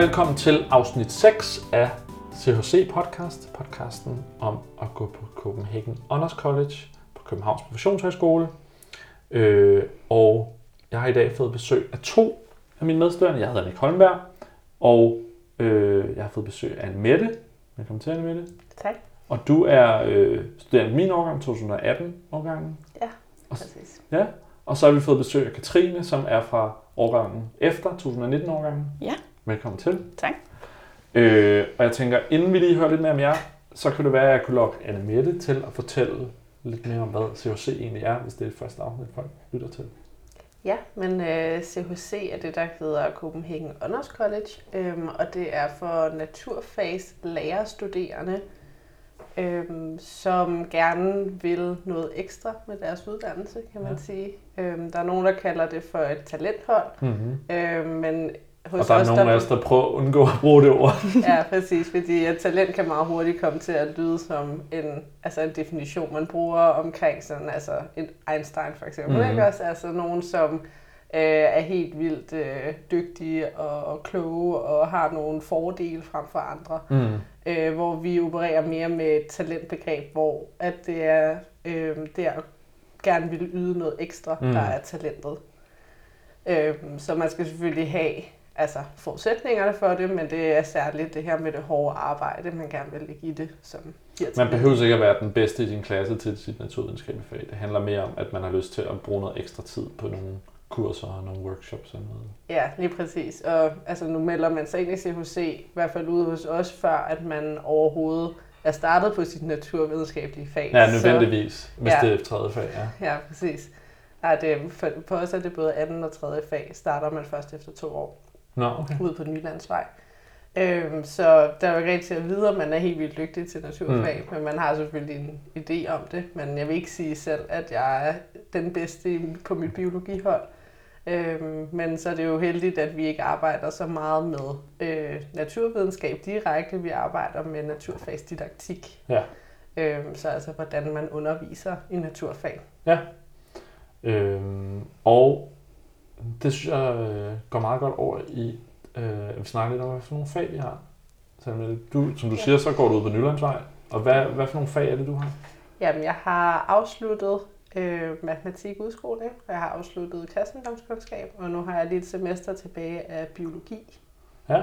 velkommen til afsnit 6 af CHC Podcast, podcasten om at gå på Copenhagen Honors College på Københavns Professionshøjskole. Øh, og jeg har i dag fået besøg af to af mine medstuderende. Jeg hedder Nick Holmberg, og øh, jeg har fået besøg af Mette. Velkommen til, Mette. Tak. Og du er øh, studerende min årgang, 2018-årgangen. Ja, Og- præcis. Ja. Og så har vi fået besøg af Katrine, som er fra årgangen efter 2019-årgangen. Ja. Velkommen til. Tak. Øh, og jeg tænker, inden vi lige hører lidt mere om jer, så kan det være, at jeg kunne lokke Anne Mette til at fortælle lidt mere om, hvad CHC egentlig er, hvis det er det første afsnit, folk lytter til. Ja, men øh, CHC er det, der hedder Copenhagen Honors College, øhm, og det er for naturfags lærerstuderende, øhm, som gerne vil noget ekstra med deres uddannelse, kan man Ja. ja. sige. Øhm, der er nogen, der kalder det for et talenthold, Mm-hmm. øhm, men hos Og der er os, nogen af os, der prøver at undgå at bruge det ord. Ja, præcis, fordi et talent kan meget hurtigt komme til at lyde som en, altså en definition, man bruger omkring sådan, altså en Einstein for eksempel, Mhm. mm-hmm. ikke også? Altså nogen, som øh, er helt vildt øh, dygtige og, og kloge og har nogle fordele frem for andre, Mm. øh, hvor vi opererer mere med et talentbegreb, hvor at det er, øh, det er at gerne vil yde noget ekstra, Mm. mm. der er talentet. Øh, så man skal selvfølgelig have altså forudsætningerne for det, men det er særligt det her med det hårde arbejde, man gerne vil lægge i det, som Man behøver ikke at være den bedste i din klasse til sit naturvidenskabelige fag. Det handler mere om, at man har lyst til at bruge noget ekstra tid på nogle kurser og nogle workshops og noget. Ja, lige præcis. Og altså, nu melder man sig ind i CHC, i hvert fald ude hos os, før at man overhovedet er startet på sit naturvidenskabelige fag. Ja, nødvendigvis, hvis ja. det er tredje fag. Ja. Ja, præcis. Nej, det, for, på os er det både anden og tredje fag, starter man først efter to år. Nå, okay. ude på Nylandsvej. Øhm, så der er jo ikke rigtig til at vide, at man er helt vildt dygtig til naturfag, mm. men man har selvfølgelig en idé om det. Men jeg vil ikke sige selv, at jeg er den bedste på mit biologihold. Øhm, men så er det jo heldigt, at vi ikke arbejder så meget med øh, naturvidenskab direkte. Vi arbejder med naturfagsdidaktik. Ja. Øhm, så altså, hvordan man underviser i naturfag. Øhm, og det synes jeg øh, går meget godt over i, øh, at vi snakker lidt om, hvad for nogle fag vi har. Så, Mette, du, som du Ja. siger, så går du ud på Nylandsvej. Og hvad, hvad for nogle fag er det, du har? Jamen, jeg har afsluttet øh, matematik udskoling, og jeg har afsluttet kristendomskundskab, og nu har jeg lige et semester tilbage af biologi. Ja.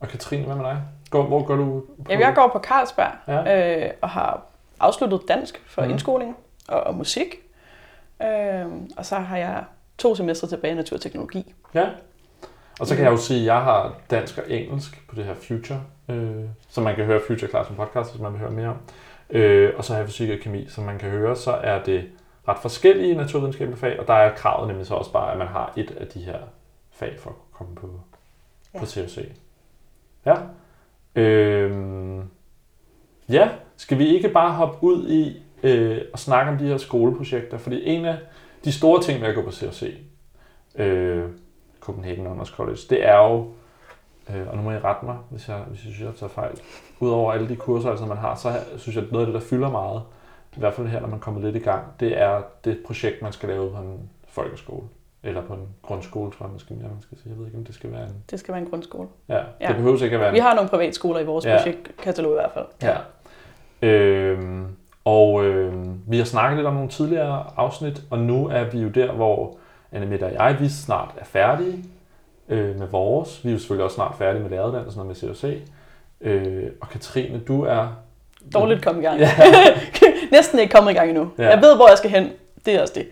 Og Katrine, hvad med dig? Går, hvor går du på? Jamen, jeg går på Carlsberg Ja. øh, og har afsluttet dansk for mm. indskoling og, og musik. Øh, og så har jeg to semestre tilbage i naturteknologi. Ja. Og så kan jeg jo sige, at jeg har dansk og engelsk på det her Future, øh, som man kan høre Future Class som podcast, hvis man vil høre mere om. Øh, og så har jeg fysik og kemi, som man kan høre, så er det ret forskellige naturvidenskabelige fag, og der er kravet nemlig så også bare, at man har et af de her fag for at komme på, ja. Ja. på CHC. Ja. Øh, ja, skal vi ikke bare hoppe ud i øh, og snakke om de her skoleprojekter? Fordi en af de store ting ved at gå på CHC, øh, Copenhagen Honors College, det er jo, øh, og nu må I rette mig, hvis jeg, hvis jeg synes, jeg tager fejl, udover alle de kurser, altså, man har, så synes jeg, at noget af det, der fylder meget, i hvert fald her, når man kommer lidt i gang, det er det projekt, man skal lave på en folkeskole. Eller på en grundskole, tror jeg, man skal, ja, man skal sige. Jeg ved ikke, om det skal være en... Det skal være en grundskole. Ja, ja. Det behøver ikke at være en... Vi har nogle privatskoler i vores ja. projektkatalog i hvert fald. Ja. Øhm, og øhm, vi har snakket lidt om nogle tidligere afsnit, og nu er vi jo der, hvor Anne Mette og jeg, vi snart er færdige øh, med vores. Vi er jo selvfølgelig også snart færdige med læreruddannelsen og med COC. Øh, og Katrine, du er... Dårligt kom i gang. Ja. Næsten ikke kommet i gang endnu. Ja. Ja. Jeg ved, hvor jeg skal hen. Det er også det.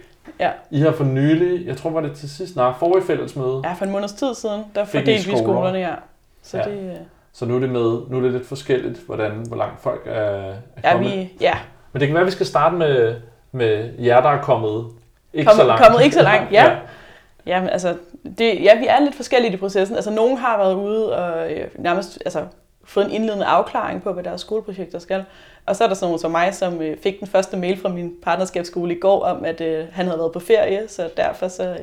I har for nylig, jeg tror var det til sidst, nej, forrige fællesmøde, Ja, for en måneds tid siden, der fordelte vi skoler? skolerne, ja. Så Ja. ja. det, øh, så nu er det med, nu er det lidt forskelligt, hvordan, hvor langt folk er, er ja, kommet. vi, ja, Men det kan være, at vi skal starte med, med jer, der er kommet ikke Kommet- så langt. kommet ikke så langt, ja. Ja, men altså, det, ja, vi er lidt forskellige i processen. Altså, nogen har været ude og øh, nærmest altså, fået en indledende afklaring på, hvad deres skoleprojekter skal. Og så er der sådan nogen som mig, som øh, fik den første mail fra min partnerskabsskole i går om, at øh, han havde været på ferie, så derfor så, øh,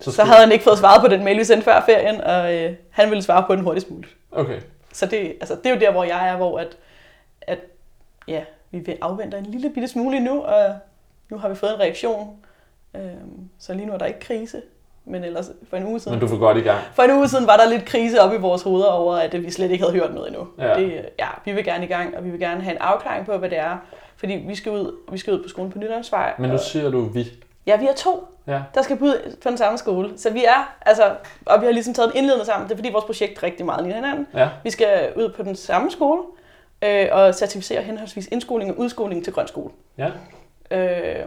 så, så havde han ikke fået svaret på den mail, vi sendte før ferien, og øh, han ville svare på den hurtigst muligt. Okay. Så det, altså, det er jo der, hvor jeg er, hvor at, at ja, vi vil afvente en lille bitte smule nu, og nu har vi fået en reaktion. Øhm, så lige nu er der ikke krise. Men ellers for en uge siden, Men du får godt i gang. for en uge siden var der lidt krise op i vores hoveder over, at vi slet ikke havde hørt noget endnu. Ja. Det, ja, vi vil gerne i gang, og vi vil gerne have en afklaring på, hvad det er. Fordi vi skal ud, vi skal ud på skolen på Nylandsvej. Men nu og, siger du vi. ja, vi er to, Ja. der skal ud på den samme skole. Så vi er, altså, og vi har ligesom taget en indledende sammen. Det er fordi vores projekt rigtig meget ligner hinanden. Ja. Vi skal ud på den samme skole øh, og certificere henholdsvis indskoling og udskoling til grøn skole. Ja. Øh,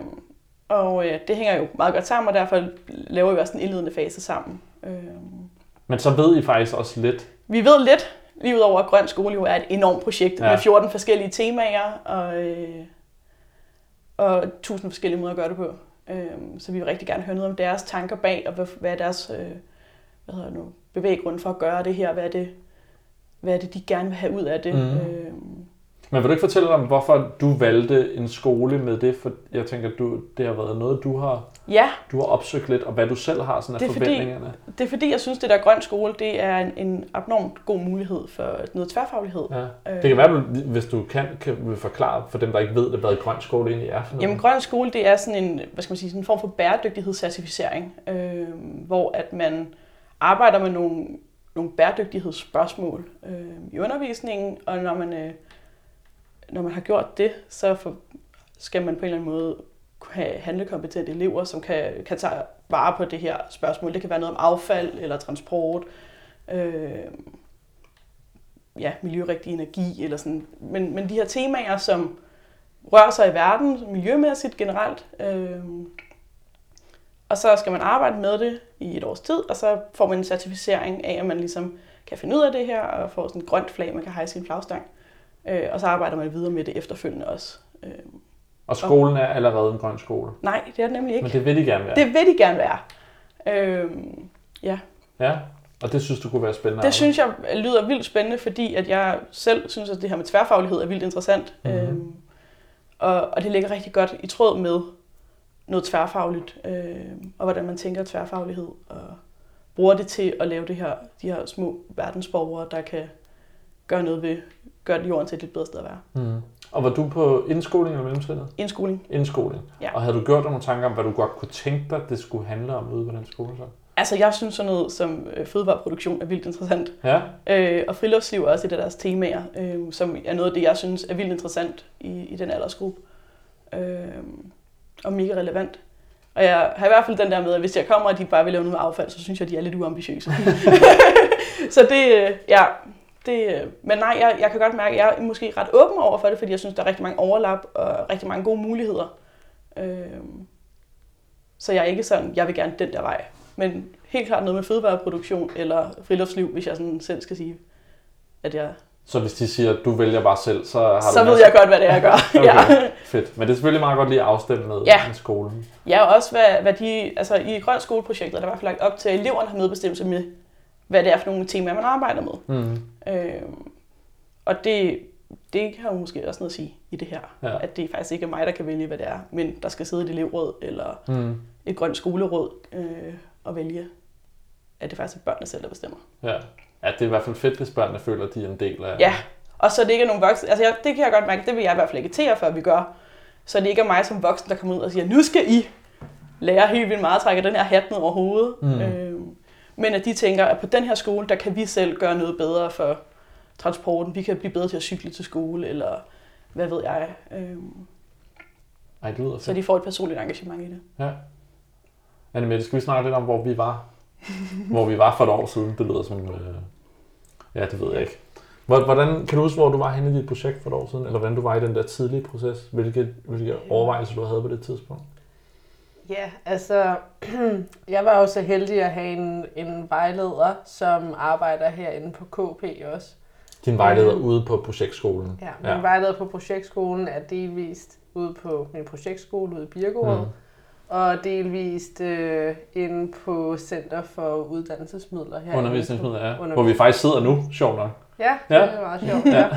og øh, det hænger jo meget godt sammen, og derfor laver vi også en indledende fase sammen. Øh, Men så ved I faktisk også lidt. vi ved lidt, lige udover at grøn skole jo er et enormt projekt Ja. med 14 forskellige temaer og, øh, og 1000 forskellige måder at gøre det på. Øh, så vi vil rigtig gerne høre noget om deres tanker bag, og hvad, hvad er deres øh, hvad hedder det nu, bevæggrund for at gøre det her. Hvad er det, hvad er det de gerne vil have ud af det? Mhm. Øh, Men vil du ikke fortælle om, hvorfor du valgte en skole med det? For jeg tænker, du, det har været noget, du har, ja, du har opsøgt lidt, og hvad du selv har sådan af Det er fordi- forventningerne. det er fordi, jeg synes, det der grøn skole, det er en, en abnormt god mulighed for noget tværfaglighed. Ja. Øh, Det kan være, hvis du kan, kan forklare for dem, der ikke ved, det, hvad grøn skole egentlig er for noget. Jamen, grøn skole, det er sådan en, hvad skal man sige, sådan en form for bæredygtighedscertificering, øh, hvor at man arbejder med nogle, nogle bæredygtighedsspørgsmål øh, i undervisningen, og når man, øh, når man har gjort det, så for, skal man på en eller anden måde have handlekompetente elever, som kan, kan tage vare på det her spørgsmål. Det kan være noget om affald eller transport, øh, ja, miljørigtig energi, eller sådan. Men, men de her temaer, som rører sig i verden miljømæssigt generelt. Øh, og så skal man arbejde med det i et års tid, og så får man en certificering af, at man ligesom kan finde ud af det her, og får sådan et grønt flag, man kan hejse sin flagstang. Øh, og så arbejder man videre med det efterfølgende også. Øh, Og skolen er allerede en grøn skole. nej, det er det nemlig ikke. Men det vil de gerne være. Det vil de gerne være. Øh, ja. Ja, og det synes du kunne være spændende. Det synes jeg lyder vildt spændende, fordi at jeg selv synes, at det her med tværfaglighed er vildt interessant. Mhm. Mm-hmm. Øhm, og, og det ligger rigtig godt i tråd med noget tværfagligt, øh, og hvordan man tænker tværfaglighed, og bruger det til at lave det her, de her små verdensborgere, der kan gøre noget ved, gøre jorden til et lidt bedre sted at være. Mm. Og var du på indskoling eller mellemtrinnet? Indskoling. Indskoling. Ja. Og havde du gjort dig nogle tanker om, hvad du godt kunne tænke dig, det skulle handle om ude på den skole så? Altså, jeg synes sådan noget som øh, fødevareproduktion er vildt interessant. Ja, Øh, og friluftsliv er også et af deres temaer, øh, som er noget af det, jeg synes er vildt interessant i, i den aldersgruppe. Øh, og mega relevant. Og jeg har i hvert fald den der med, at hvis jeg kommer, og de bare vil lave noget med affald, så synes jeg, de er lidt uambitiøse. så det, øh, ja, det, øh, men nej, jeg, jeg kan godt mærke, at jeg er måske ret åben over for det, fordi jeg synes, der er rigtig mange overlap og rigtig mange gode muligheder. Øh, så jeg er ikke sådan, jeg vil gerne den der vej. Men helt klart noget med fødevareproduktion eller friluftsliv, hvis jeg sådan selv skal sige, at jeg... så hvis de siger, at du vælger bare selv, så har Så du ved masser- jeg godt, hvad det er, jeg gør. Okay, ja. fedt. Men det er selvfølgelig meget godt lige at afstemme med, Ja. med skolen. ja, og også hvad, hvad de... Altså i Grøn Skoleprojektet er der i hvert fald lagt op til, at eleverne har medbestemmelse med, hvad det er for nogle temaer, man arbejder med. Mm. Øh, og det, det har jo måske også noget at sige i det her. Ja. At det faktisk ikke er mig, der kan vælge, hvad det er, men der skal sidde et elevråd eller Mm. et grønt skoleråd øh, og vælge, at det faktisk er børnene selv, der bestemmer. Ja. Ja, det er i hvert fald fedt, hvis børnene føler, at de er en del af... Ja, og så det ikke er nogen voksne. Altså, jeg, det kan jeg godt mærke, det vil jeg i hvert fald agitere for, at vi gør. Så det ikke er mig som voksen, der kommer ud og siger, nu skal I lære helt vildt meget at trække den her hat ned over hovedet. Mm. Øh, men at de tænker, at på den her skole, der kan vi selv gøre noget bedre for transporten. Vi kan blive bedre til at cykle til skole, eller hvad ved jeg. Øh, Ej, det lyder så fedt. de får et personligt engagement i det. Ja. Anne Mette, skal vi snakke lidt om, hvor vi var? Hvor vi var for et år siden. Det lyder som... Øh... Ja, det ved jeg ikke. Hvor- Hvordan, kan du huske, hvor du var henne i dit projekt for et år siden? Eller hvordan du var i den der tidlige proces? Hvilke, hvilke overvejelser du havde på det tidspunkt? Ja, altså, jeg var jo så heldig at have en, en vejleder, som arbejder herinde på KP også. Din vejleder Mm. ude på projektskolen. Ja, min ja. vejleder på projektskolen er delvist ude på min projektskole ude i Birkerød, Mm. Og delvist øh, inde på Center for Uddannelsesmidler her. Undervisningsmidler, ja. Undervis- Hvor vi faktisk sidder nu, sjovt nok. Ja, Ja. det er meget sjovt. Ja.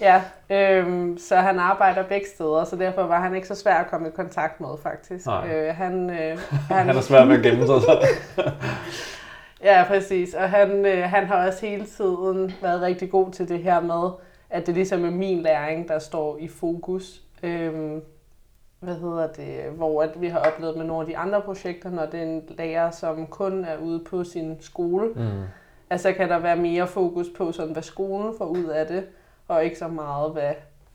Ja, øhm, så han arbejder begge steder, så derfor var han ikke så svær at komme i kontakt med, faktisk. Nej. Øh, han, øh, Han er svært ved at gemme sig. Så. Ja, præcis. Og han, øh, han har også hele tiden været rigtig god til det her med, at det ligesom er min læring, der står i fokus. Øhm, hvad hedder det, hvor at vi har oplevet med nogle af de andre projekter, når det er en lærer, som kun er ude på sin skole, Mm. altså kan der være mere fokus på, sådan, hvad skolen får ud af det, og ikke så meget, hvad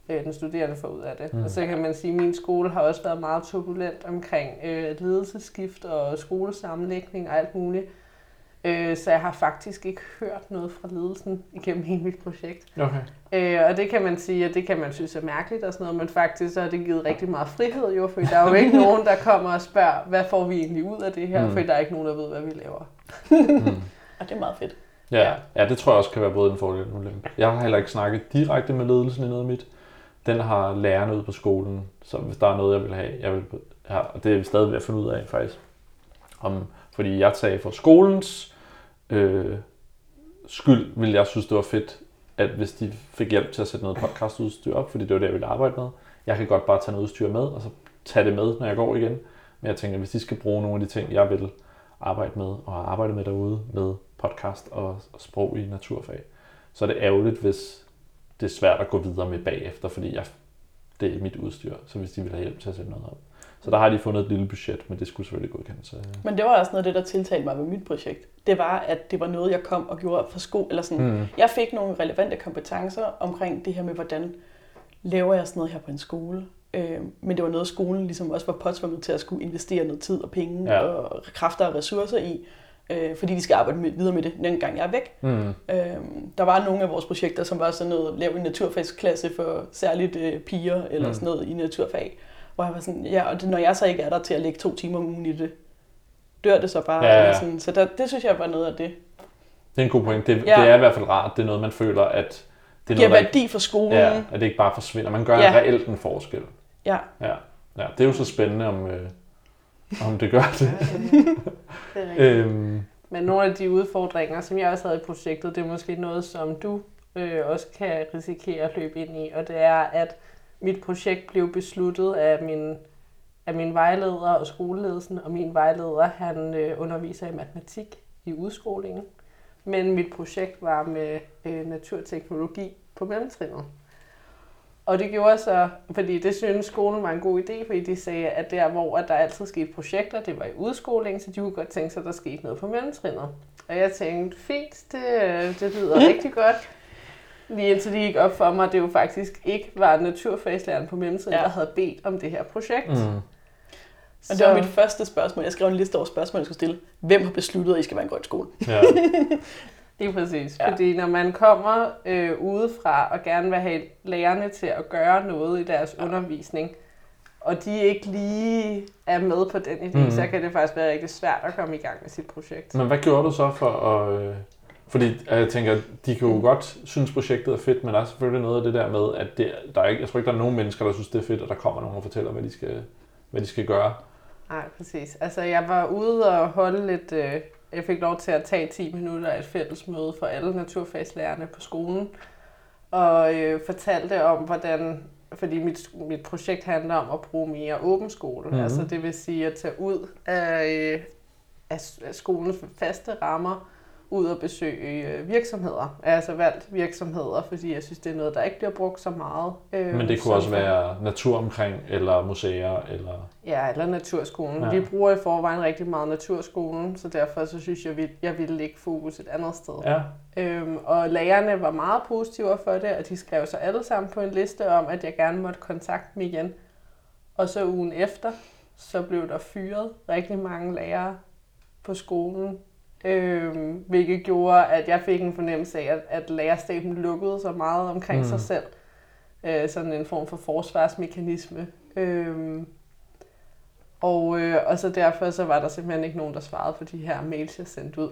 øh, den studerende får ud af det. Mm. Og så kan man sige, at min skole har også været meget turbulent omkring øh, ledelsesskift og skolesammenlægning og alt muligt. Øh, så jeg har faktisk ikke hørt noget fra ledelsen igennem hele mit projekt. Okay. Øh, og det kan man sige, at det kan man synes er mærkeligt og sådan noget, men faktisk så har det givet rigtig meget frihed jo, for der er jo ikke nogen, der kommer og spørger, hvad får vi egentlig ud af det her, Mm. for der er ikke nogen, der ved, hvad vi laver. Mm. Og det er meget fedt. Ja, ja, det tror jeg også kan være både en fordel og en ulempe. Jeg har heller ikke snakket direkte med ledelsen i noget af mit. Den har lærerne ude på skolen, så hvis der er noget, jeg vil have, jeg vil have, og det er vi stadig ved at finde ud af faktisk. Om, fordi jeg sagde for skolens øh, skyld, ville jeg synes, det var fedt, at hvis de fik hjælp til at sætte noget podcastudstyr op, fordi det var det, jeg ville arbejde med. Jeg kan godt bare tage noget udstyr med, og så tage det med, når jeg går igen. Men jeg tænker, hvis de skal bruge nogle af de ting, jeg vil arbejde med, og har arbejdet med derude, med podcast og, og sprog i naturfag, så er det ærgerligt, hvis det er svært at gå videre med bagefter, fordi jeg, det er mit udstyr, så hvis de vil have hjælp til at sætte noget op. Så der har de fundet et lille budget, men det skulle selvfølgelig godkendes. Men det var også noget af det, der tiltalte mig ved mit projekt. Det var, at det var noget, jeg kom og gjorde for sko, eller sådan. Mm. Jeg fik nogle relevante kompetencer omkring det her med, hvordan laver jeg sådan noget her på en skole. Øh, men det var noget, skolen ligesom også var påtvunget til at skulle investere noget tid og penge Ja. og kræfter og ressourcer i, øh, fordi de skal arbejde med, videre med det, den gang jeg er væk. Mm. Øh, der var nogle af vores projekter, som var sådan noget, lav en naturfagsklasse for særligt øh, piger, eller mm. sådan noget i naturfag. Hvor jeg var sådan, ja, og det, når jeg så ikke er der til at lægge to timer om ugen i det, dør det så bare. Ja, ja, sådan. Så der, det synes jeg var noget af det. Det er en god point. Det, Ja. det er i hvert fald rart. Det er noget, man føler, at det er Giver noget, værdi for skolen. ikke, ja, at det ikke bare forsvinder. Man gør Ja. ja. reelt en forskel. ja. Ja. ja. Det er jo så spændende, om, øh, om det gør det. Det er rigtigt. øhm, Men nogle af de udfordringer, som jeg også havde i projektet, det er måske noget, som du øh, også kan risikere at løbe ind i, og det er, at mit projekt blev besluttet af min, af min vejleder og skoleledelsen, og min vejleder, han øh, underviser i matematik i udskolingen, men mit projekt var med øh, naturteknologi på mellemtrinnet. Og det gjorde så, fordi det synes skolen var en god idé, fordi de sagde, at der hvor at der altid skete projekter, det var i udskoling, så de kunne godt tænke sig, at der skete noget på mellemtrinnet. Og jeg tænkte, fint, det, øh, det lyder rigtig godt. Lige indtil det gik op for mig, at det jo faktisk ikke var naturfagslæreren på mellemtrinnet, Ja. der havde bedt om det her projekt. mm. Og det var mit første spørgsmål. Jeg skrev en liste over spørgsmål, jeg skulle stille. Hvem har besluttet, at I skal være en grøn skole? Ja. Lige præcis. Ja. Fordi når man kommer øh, udefra og gerne vil have lærerne til at gøre noget i deres Ja. undervisning, og de ikke lige er med på den idé, mm. så kan det faktisk være rigtig svært at komme i gang med sit projekt. Men hvad gjorde du så for at... Fordi øh, jeg tænker, de kan jo godt synes, projektet er fedt, men der er selvfølgelig noget af det der med, at det, der er ikke, jeg tror ikke, der er nogen mennesker, der synes, det er fedt, at der kommer nogen og fortæller, hvad de skal, hvad de skal gøre. Nej, præcis. Altså, jeg var ude og holde lidt... Øh, jeg fik lov til at tage 10 minutter af et fælles møde for alle naturfagslærerne på skolen, og øh, fortalte om, hvordan... Fordi mit, mit projekt handler om at bruge mere åben skole. Mhm. Mm-hmm. Altså, det vil sige at tage ud af, øh, af, af skolens faste rammer, ud og besøge øh, virksomheder. Jeg har altså valgt virksomheder, fordi jeg synes, det er noget, der ikke bliver brugt så meget. Øh, Men det kunne også være natur omkring, eller museer, eller... Ja, eller naturskolen. Ja. Vi bruger i forvejen rigtig meget naturskolen, så derfor så synes jeg, at jeg ville lægge fokus et andet sted. Ja, Øhm, og lærerne var meget positive for det, og de skrev så alle sammen på en liste om, at jeg gerne måtte kontakte dem igen. Og så ugen efter, så blev der fyret rigtig mange lærere på skolen, øhm, hvilket gjorde, at jeg fik en fornemmelse af, at, at lærerstaben lukkede så meget omkring Mm. sig selv. Øh, sådan en form for forsvarsmekanisme. Øhm, og, øh, og så derfor så var der simpelthen ikke nogen, der svarede på de her mails, jeg sendte ud.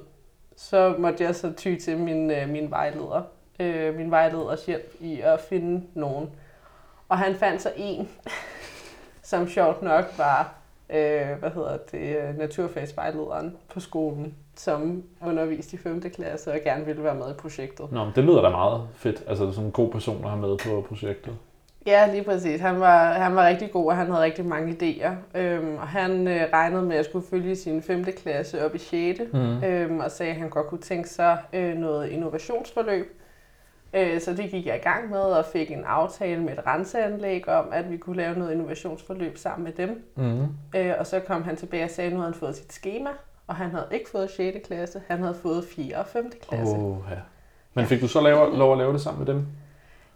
Så måtte jeg så ty til min, øh, min vejleder. Øh, min vejleders hjælp i at finde nogen. Og han fandt så en, som sjovt nok var øh, hvad hedder det, øh, naturfagsvejlederen på skolen, som underviste i 5. klasse og gerne ville være med i projektet. Nå, men det lyder da meget fedt. Altså, det er sådan en god person at have med på projektet. Ja, lige præcis. Han var, han var rigtig god, og han havde rigtig mange idéer. Øhm, og han øh, regnede med, at jeg skulle følge sin 5. klasse op i 6. Mm. Øhm, og sagde, at han godt kunne tænke sig øh, noget innovationsforløb. Øh, så det gik jeg i gang med og fik en aftale med et renseanlæg om, at vi kunne lave noget innovationsforløb sammen med dem. Mm. Øh, og så kom han tilbage og sagde, at nu havde han fået sit schema, og han havde ikke fået 6. klasse, han havde fået 4. og 5. klasse. Oh, ja. Men fik du så lave, lov at lave det sammen med dem?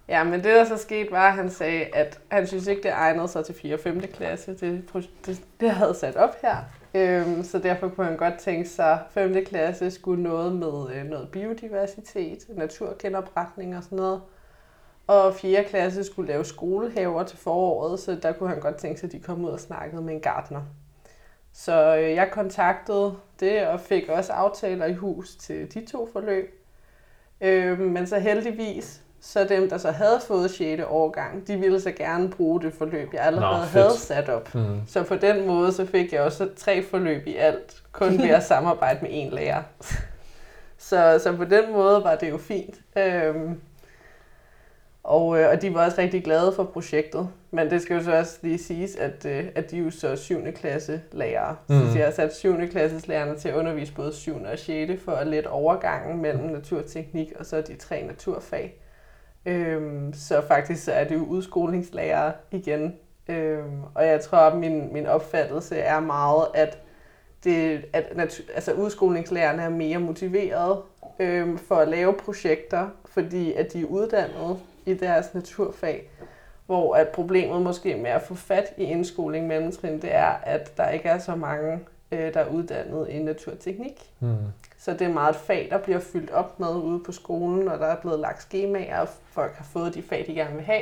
Ja, men det der så skete var, at han sagde, at han synes ikke, det egnede sig til 4. og 5. klasse, det, det, det havde sat op her. Øhm, så derfor kunne han godt tænke sig, at 5. klasse skulle noget med øh, noget biodiversitet, naturgenopretning og sådan noget. Og 4. klasse skulle lave skolehaver til foråret, så der kunne han godt tænke sig, at de kom ud og snakkede med en gartner. Så øh, jeg kontaktede det og fik også aftaler i hus til de to forløb. Øh, men så heldigvis, så dem, der så havde fået 6. årgang, de ville så gerne bruge det forløb, jeg allerede Nå, havde sat op. Mm. Så på den måde, så fik jeg også tre forløb i alt, kun ved at samarbejde med en lærer. så, så på den måde var det jo fint. Øhm, og, øh, og de var også rigtig glade for projektet. Men det skal jo så også lige siges, at, øh, at de er jo så 7. klasse lærere. Mm. Så jeg har sat 7. klasses lærerne til at undervise både 7. og 6. for at lette overgangen mellem naturteknik og så de tre naturfag. Øhm, så faktisk så er det jo udskolingslærer igen. Øhm, og jeg tror, at min, min opfattelse er meget, at, det, at natu- altså udskolingslærerne er mere motiveret øhm, for at lave projekter, fordi at de er uddannet i deres naturfag. Hvor at problemet måske med at få fat i indskoling mellemtrin, det er, at der ikke er så mange, øh, der er uddannet i naturteknik. Mm. Så det er meget et fag, der bliver fyldt op med ude på skolen, og der er blevet lagt skemaer, og folk har fået de fag, de gerne vil have.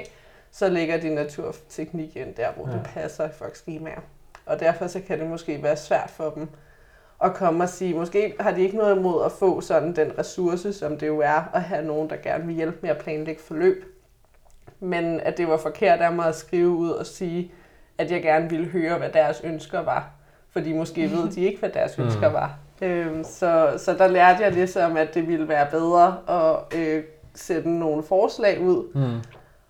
Så ligger de naturteknik ind der, hvor ja. det passer i folks skemaer. Og derfor så kan det måske være svært for dem at komme og sige, måske har de ikke noget imod at få sådan den ressource, som det jo er at have nogen, der gerne vil hjælpe med at planlægge forløb. Men at det var forkert af mig at skrive ud og sige, at jeg gerne ville høre, hvad deres ønsker var. Fordi måske ved de ikke, hvad deres Mm. ønsker var. Øhm, så, så der lærte jeg ligesom, at det ville være bedre at øh, sætte nogle forslag ud, Mm.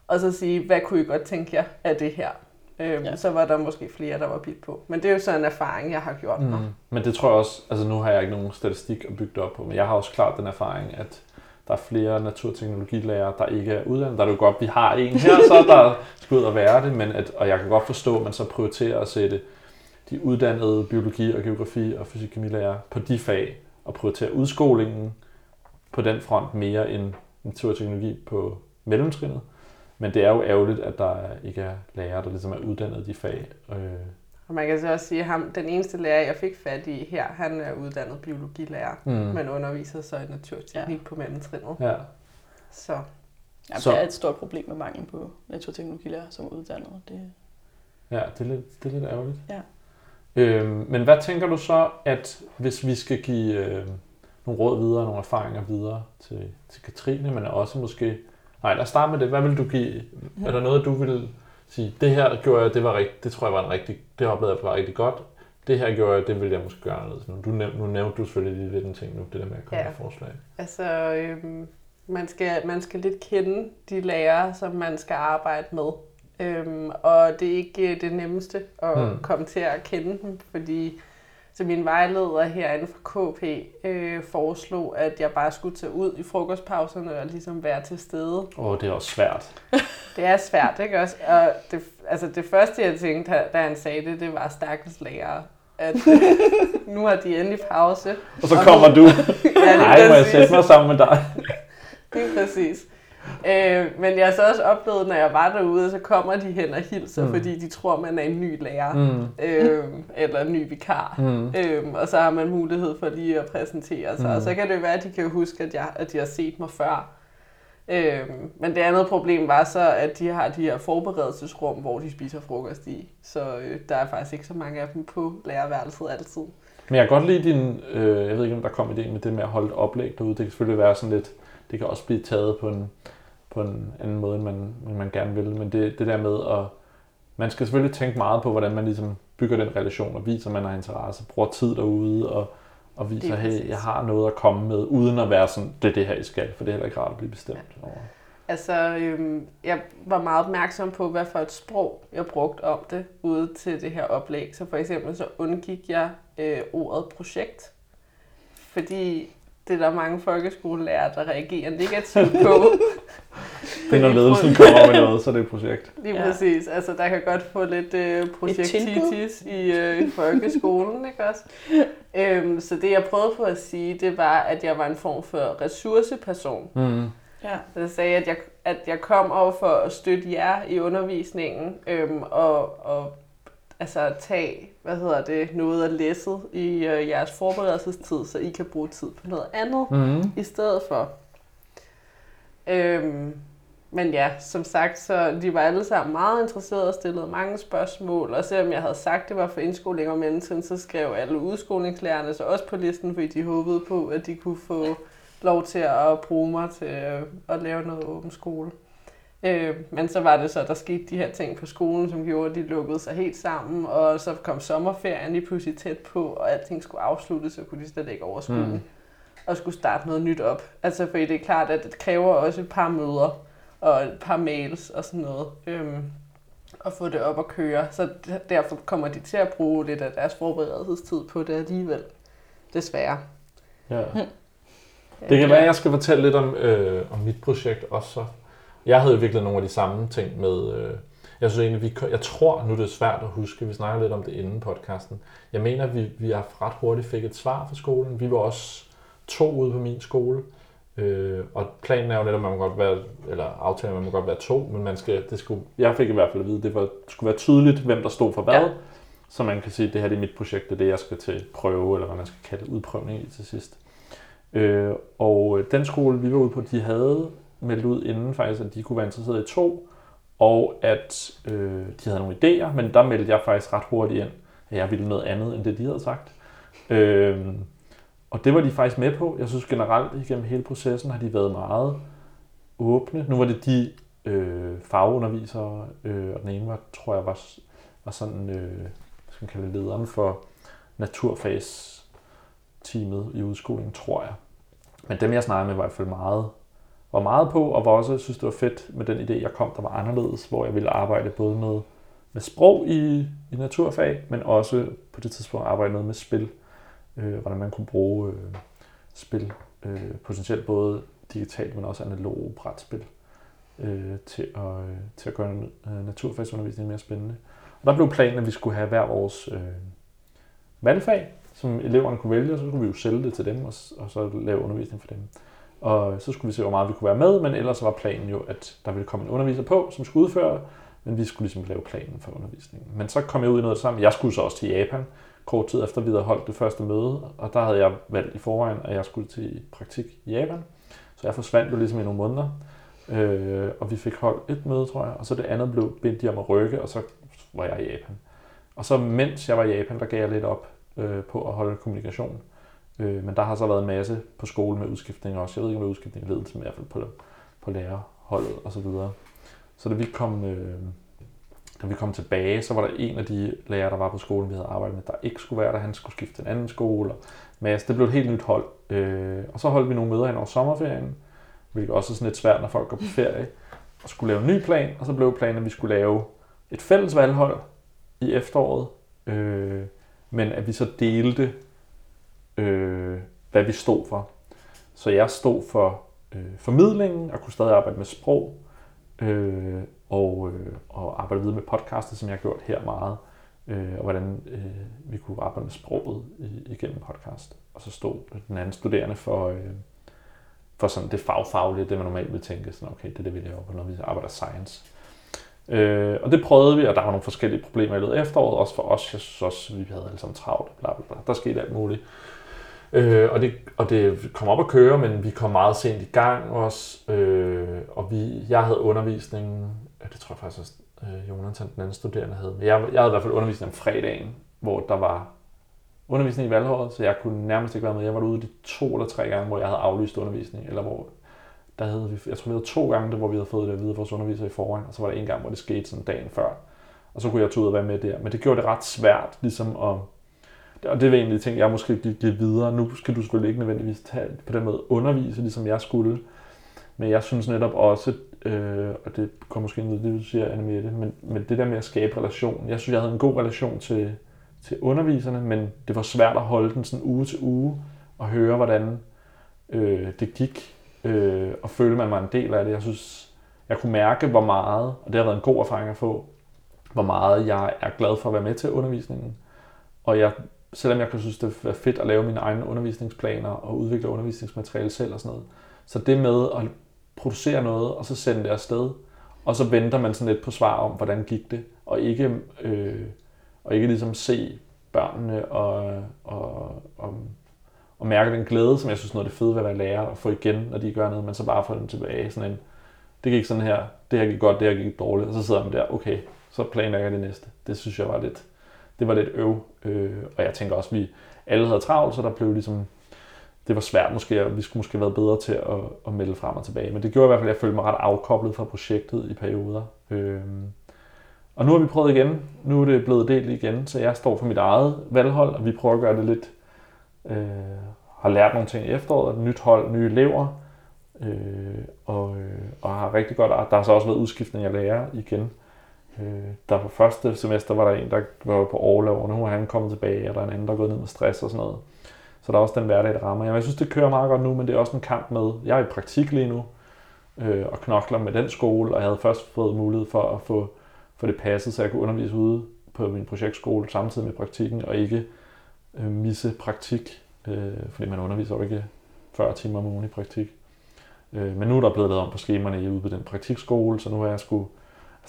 og så sige, hvad kunne I godt tænke jer af det her? Øhm, Ja. Så var der måske flere, der var bidt på. Men det er jo så en erfaring, jeg har gjort mig. Mm. Men det tror jeg også, altså nu har jeg ikke nogen statistik at bygge det op på, men jeg har også klart den erfaring, at der er flere naturteknologilærere, der ikke er uddannet. Der er det jo godt, vi har en her, så der skal ud og være det, men at, og jeg kan godt forstå, at man så prioriterer at sætte de uddannede biologi og geografi og fysik kemilærer på de fag, og prioritere udskolingen på den front mere end naturteknologi på mellemtrinnet. Men det er jo ærgerligt, at der ikke er lærere, der ligesom er uddannet i de fag. Øh, Og man kan så også sige, at ham, den eneste lærer, jeg fik fat i her, han er uddannet biologilærer, mm. men underviser så i naturteknik ja. på mellemtrinnet. Ja. Så Ja, Så- det er et stort problem med mangel på naturteknologilærer som er uddannet. Det, Ja, det er lidt, det er lidt ærgerligt. Ja. Øhm, men hvad tænker du så, at hvis vi skal give øh, nogle råd videre, nogle erfaringer videre til, til Katrine, men også måske... Nej, lad os starte med det. Hvad vil du give? Er der noget, du vil sige, det her gjorde jeg, det var rigtig, det tror jeg var en rigtig, det oplevede jeg var rigtig godt. Det her gjorde jeg, det ville jeg måske gøre anderledes. Nu, du næv, nu nævnte du selvfølgelig lige lidt en ting nu, det der med at komme Ja. med forslag. altså, øhm, man, skal, man skal lidt kende de lærere, som man skal arbejde med. Øhm, og det er ikke øh, det nemmeste at mm. komme til at kende dem, fordi så min vejleder herinde fra KP øh, foreslog, at jeg bare skulle tage ud i frokostpauserne og ligesom være til stede. Åh, det er også svært. Det er svært, ikke også? Og det, altså det første, jeg tænkte, da han sagde det, det var stakkels lærere. At nu har de endelig pause. Og så Og kommer du. Ja, Nej, må jeg sætte mig sammen med dig? Det er præcis. Øh, men jeg har så også oplevet, når jeg var derude, så kommer de hen og hilser, Mm. fordi de tror, man er en ny lærer. Mm. Øh, eller en ny vikar. Mm. Øhm, og så har man mulighed for lige at præsentere sig. Mm. Og så kan det være, at de kan huske, at, jeg, at de har set mig før. Øhm, men det andet problem var så, at de har de her forberedelsesrum, hvor de spiser frokost i. Så øh, der er faktisk ikke så mange af dem på lærerværelset altid. Men jeg kan godt lide din, øh, jeg ved ikke om der kom idé med det med at holde et oplæg derude. Det kan selvfølgelig være sådan lidt, det kan også blive taget på en, på en anden måde, end man, end man gerne vil. Men det, det der med at, man skal selvfølgelig tænke meget på, hvordan man ligesom bygger den relation og viser, at man har interesse, bruger tid derude og, og viser, hey, jeg har noget at komme med, uden at være sådan, det er det her, I skal, for det er heller ikke rart at blive bestemt over. Altså, øhm, jeg var meget opmærksom på, hvad for et sprog jeg brugte om det ude til det her oplæg. Så for eksempel så undgik jeg øh, ordet projekt, fordi det er der mange folkeskolelærer, der reagerer negativt på. Det er, når ledelsen kommer med noget, så er det et projekt. Lige Ja. ja. præcis. Altså, der kan godt få lidt øh, projektitis i, øh, i folkeskolen, ikke også? Øhm, så det, jeg prøvede på at sige, det var, at jeg var en form for ressourceperson. Mm. Ja. Så jeg sagde, at jeg, at jeg kom over for at støtte jer i undervisningen, øhm, og, og altså tage, hvad hedder det, noget af læsset i øh, jeres forberedelsestid, så I kan bruge tid på noget andet Mm. i stedet for. Øhm, men ja, som sagt, så de var alle sammen meget interesserede og stillede mange spørgsmål, og selvom jeg havde sagt, det var for indskoling om mellemtiden, så skrev alle udskolingslærerne så også på listen, fordi de håbede på, at de kunne få lov til at bruge mig til øh, at lave noget åben skole. Øh, men så var det så, der skete de her ting på skolen, som gjorde, at de lukkede sig helt sammen, og så kom sommerferien lige pludselig tæt på, og alting skulle afsluttes, så kunne de slet ikke overskue Mm. og skulle starte noget nyt op. Altså, fordi det er klart, at det kræver også et par møder og et par mails og sådan noget, øhm, at få det op at køre. Så derfor kommer de til at bruge lidt af deres forberedelsestid på det alligevel. Desværre. Ja. Det kan være, at jeg skal fortælle lidt om, øh, om mit projekt også. Så. Jeg havde virkelig nogle af de samme ting med... Øh, jeg synes egentlig, vi, jeg tror, nu er det svært at huske, vi snakker lidt om det inden podcasten. Jeg mener, vi, vi har ret hurtigt fik et svar fra skolen. Vi var også to ude på min skole. Øh, og planen er jo netop, at man må godt være, eller aftalen, at man må godt være to, men man skal, det skulle, jeg fik i hvert fald at vide, det var, skulle være tydeligt, hvem der stod for hvad. Ja. Så man kan sige, at det her det er mit projekt, det er det, jeg skal til prøve, eller hvad man skal kalde udprøvning i til sidst. Øh, og den skole, vi var ude på, de havde meldt ud inden faktisk, at de kunne være interesseret i to, og at øh, de havde nogle idéer, men der meldte jeg faktisk ret hurtigt ind, at jeg ville noget andet, end det de havde sagt. Øh, og det var de faktisk med på. Jeg synes generelt, igennem hele processen har de været meget åbne. Nu var det de øh, fagundervisere, øh, og den ene var, tror jeg, var, var sådan, øh, hvad skal man kalde det, lederen for naturfagsteamet i udskolingen, tror jeg. Men dem, jeg snakkede med, var i hvert fald meget, var meget på, og var også synes, det var fedt med den idé, jeg kom, der var anderledes, hvor jeg ville arbejde både med, med sprog i, i naturfag, men også på det tidspunkt arbejde noget med spil, øh, hvordan man kunne bruge øh, spil, øh, potentielt både digitalt, men også analoge brætspil, øh, til, at, øh, til at gøre øh, naturfagsundervisningen mere spændende. Og der blev planen, at vi skulle have hver vores øh, valgfag, som eleverne kunne vælge, og så skulle vi jo sælge det til dem, og, og så lave undervisning for dem. Og så skulle vi se, hvor meget vi kunne være med, men ellers var planen jo, at der ville komme en underviser på, som skulle udføre, men vi skulle ligesom lave planen for undervisningen. Men så kom jeg ud i noget sammen. Jeg skulle så også til Japan, kort tid efter vi havde holdt det første møde, og der havde jeg valgt i forvejen, at jeg skulle til praktik i Japan. Så jeg forsvandt jo ligesom i nogle måneder, øh, og vi fik holdt et møde, tror jeg, og så det andet blev bindt om at rykke, og så var jeg i Japan. Og så mens jeg var i Japan, der gav jeg lidt op øh, på at holde kommunikation. Øh, men der har så været en masse på skole med udskiftning også. Jeg ved ikke, om det er udskiftning i ledelsen, men i hvert fald på, på lærerholdet og så videre. Så da vi kom, øh, da vi kom tilbage, så var der en af de lærere, der var på skolen, vi havde arbejdet med, der ikke skulle være der. Han skulle skifte til en anden skole. Og det blev et helt nyt hold. Øh, og så holdt vi nogle møder hen over sommerferien, hvilket også er sådan lidt svært, når folk går på ferie, og skulle lave en ny plan. Og så blev planen, at vi skulle lave et fælles valghold i efteråret, øh, men at vi så delte, øh, hvad vi stod for. Så jeg stod for øh, formidlingen og kunne stadig arbejde med sprog, øh, og, øh, og arbejde videre med podcastet, som jeg har gjort her meget, øh, og hvordan øh, vi kunne arbejde med sproget i, igennem podcast. Og så stod den anden studerende for, øh, for sådan det fagfaglige, det man normalt vil tænke, sådan, okay, det er det, vi laver, når vi arbejder science. Øh, og det prøvede vi, og der var nogle forskellige problemer i løbet af efteråret, også for os. Jeg synes også, vi havde alle sammen travlt, bla bla bla. Der skete alt muligt. Øh, og, det, og det kom op at køre, men vi kom meget sent i gang også. Øh, og vi, jeg havde undervisning, ja, det tror jeg faktisk også, øh, Jonathan, den anden studerende, havde. Men jeg, jeg havde i hvert fald undervisning om fredagen, hvor der var undervisning i valghåret, så jeg kunne nærmest ikke være med. Jeg var ude de to eller tre gange, hvor jeg havde aflyst undervisning, eller hvor der havde vi, jeg tror vi havde to gange, hvor vi havde fået det at vide af vores underviser i forvejen, og så var der en gang, hvor det skete sådan dagen før. Og så kunne jeg tage ud og være med der. Men det gjorde det ret svært, ligesom at... Og det var egentlig ting, jeg måske give, give videre. Nu skal du selvfølgelig ikke nødvendigvis tage, på den måde undervise, ligesom jeg skulle. Men jeg synes netop også, øh, og det kommer måske ned det, du siger, Anne Mette, men, men det der med at skabe relation. Jeg synes, jeg havde en god relation til, til underviserne, men det var svært at holde den sådan uge til uge og høre, hvordan øh, det gik, øh, og føle, man var en del af det. Jeg synes, jeg kunne mærke, hvor meget, og det har været en god erfaring at få, hvor meget jeg er glad for at være med til undervisningen. Og jeg, selvom jeg kan synes, det er fedt at lave mine egne undervisningsplaner og udvikle undervisningsmateriale selv og sådan noget, så det med at producere noget, og så sende det afsted, og så venter man sådan lidt på svar om, hvordan gik det, og ikke, øh, og ikke ligesom se børnene og, og, og, og mærke den glæde, som jeg synes noget af det fede ved at være lærer, og få igen, når de gør noget, men så bare få dem tilbage. Sådan en, det gik sådan her, det her gik godt, det her gik dårligt, og så sidder man der, okay, så planlægger jeg det næste. Det synes jeg var lidt, det var lidt øv, øh, og jeg tænker også, at vi alle havde travlt, så der blev ligesom, det var svært måske, og vi skulle måske have været bedre til at, at melde frem og tilbage. Men det gjorde i hvert fald, at jeg følte mig ret afkoblet fra projektet i perioder. Øh, og nu har vi prøvet igen. Nu er det blevet delt igen, så jeg står for mit eget valghold, og vi prøver at gøre det lidt... Øh, har lært nogle ting i efteråret, et nyt hold, nye elever, øh, og, øh, og har rigtig godt... Der har så også været udskiftning af lærer igen. Øh, der på første semester var der en, der var på overlov, og nu er han kommet tilbage, og der er en anden, der er gået ned med stress og sådan noget. Så der er også den hverdag, der rammer. Jeg synes, det kører meget godt nu, men det er også en kamp med... Jeg er i praktik lige nu, øh, og knokler med den skole, og jeg havde først fået mulighed for at få for det passet, så jeg kunne undervise ude på min projektskole samtidig med praktikken, og ikke øh, misse praktik, øh, fordi man underviser jo ikke 40 timer om ugen i praktik. Øh, men nu er der blevet lavet om på skemaerne ude på den praktikskole, så nu er jeg skulle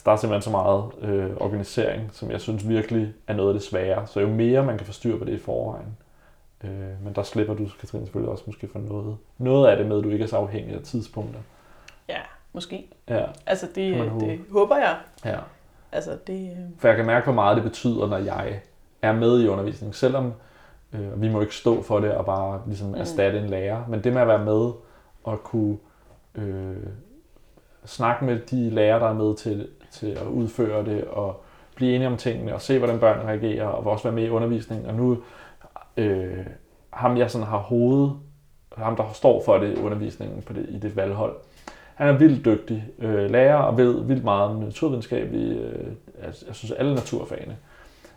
Altså, der er simpelthen så meget øh, organisering, som jeg synes virkelig er noget af det svære. Så jo mere man kan få styr på det i forvejen, øh, men der slipper du, Katrine, selvfølgelig også måske for noget, noget af det med, at du ikke er så afhængig af tidspunkter. Ja, måske. Ja. Altså, det, det håber jeg. Ja. Altså, det... For jeg kan mærke, hvor meget det betyder, når jeg er med i undervisningen. Selvom øh, vi må ikke stå for det og bare ligesom mm. erstatte en lærer. Men det med at være med og kunne øh, snakke med de lærere, der er med til, til at udføre det, og blive enige om tingene, og se, hvordan børnene reagerer, og også være med i undervisningen. Og nu, øh, ham jeg sådan har hovedet, ham der står for det i undervisningen på det, i det valghold, han er vildt dygtig øh, lærer og ved vildt meget om naturvidenskabelig, øh, jeg, jeg synes alle naturfagene.